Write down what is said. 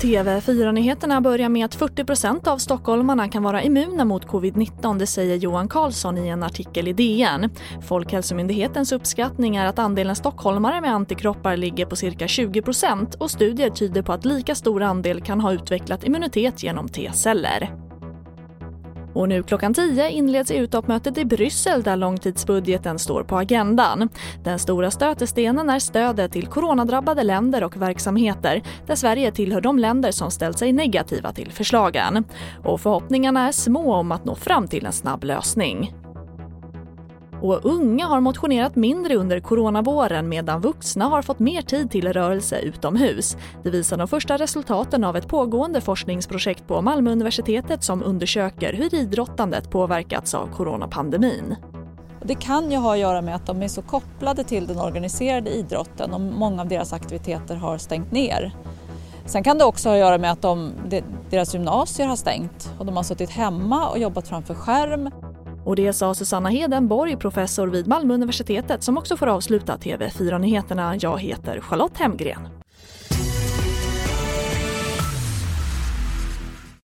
TV4-nyheterna börjar med att 40% av stockholmarna kan vara immuna mot covid-19, det säger Johan Carlsson i en artikel i DN. Folkhälsomyndighetens uppskattning är att andelen stockholmare med antikroppar ligger på cirka 20% och studier tyder på att lika stor andel kan ha utvecklat immunitet genom T-celler. Och nu klockan 10 inleds EU-toppmötet i Bryssel där långtidsbudgeten står på agendan. Den stora stötestenen är stödet till coronadrabbade länder och verksamheter där Sverige tillhör de länder som ställt sig negativa till förslagen. Och förhoppningarna är små om att nå fram till en snabb lösning. Och unga har motionerat mindre under coronavåren medan vuxna har fått mer tid till rörelse utomhus. Det visar de första resultaten av ett pågående forskningsprojekt på Malmö universitetet som undersöker hur idrottandet påverkats av coronapandemin. Det kan ju ha att göra med att de är så kopplade till den organiserade idrotten och många av deras aktiviteter har stängt ner. Sen kan det också ha att göra med att de, deras gymnasier har stängt och de har suttit hemma och jobbat framför skärm. Och det sa Susanna Hedenborg, professor vid Malmö universitetet som också får avsluta TV4-nyheterna. Jag heter Charlotte Hemgren.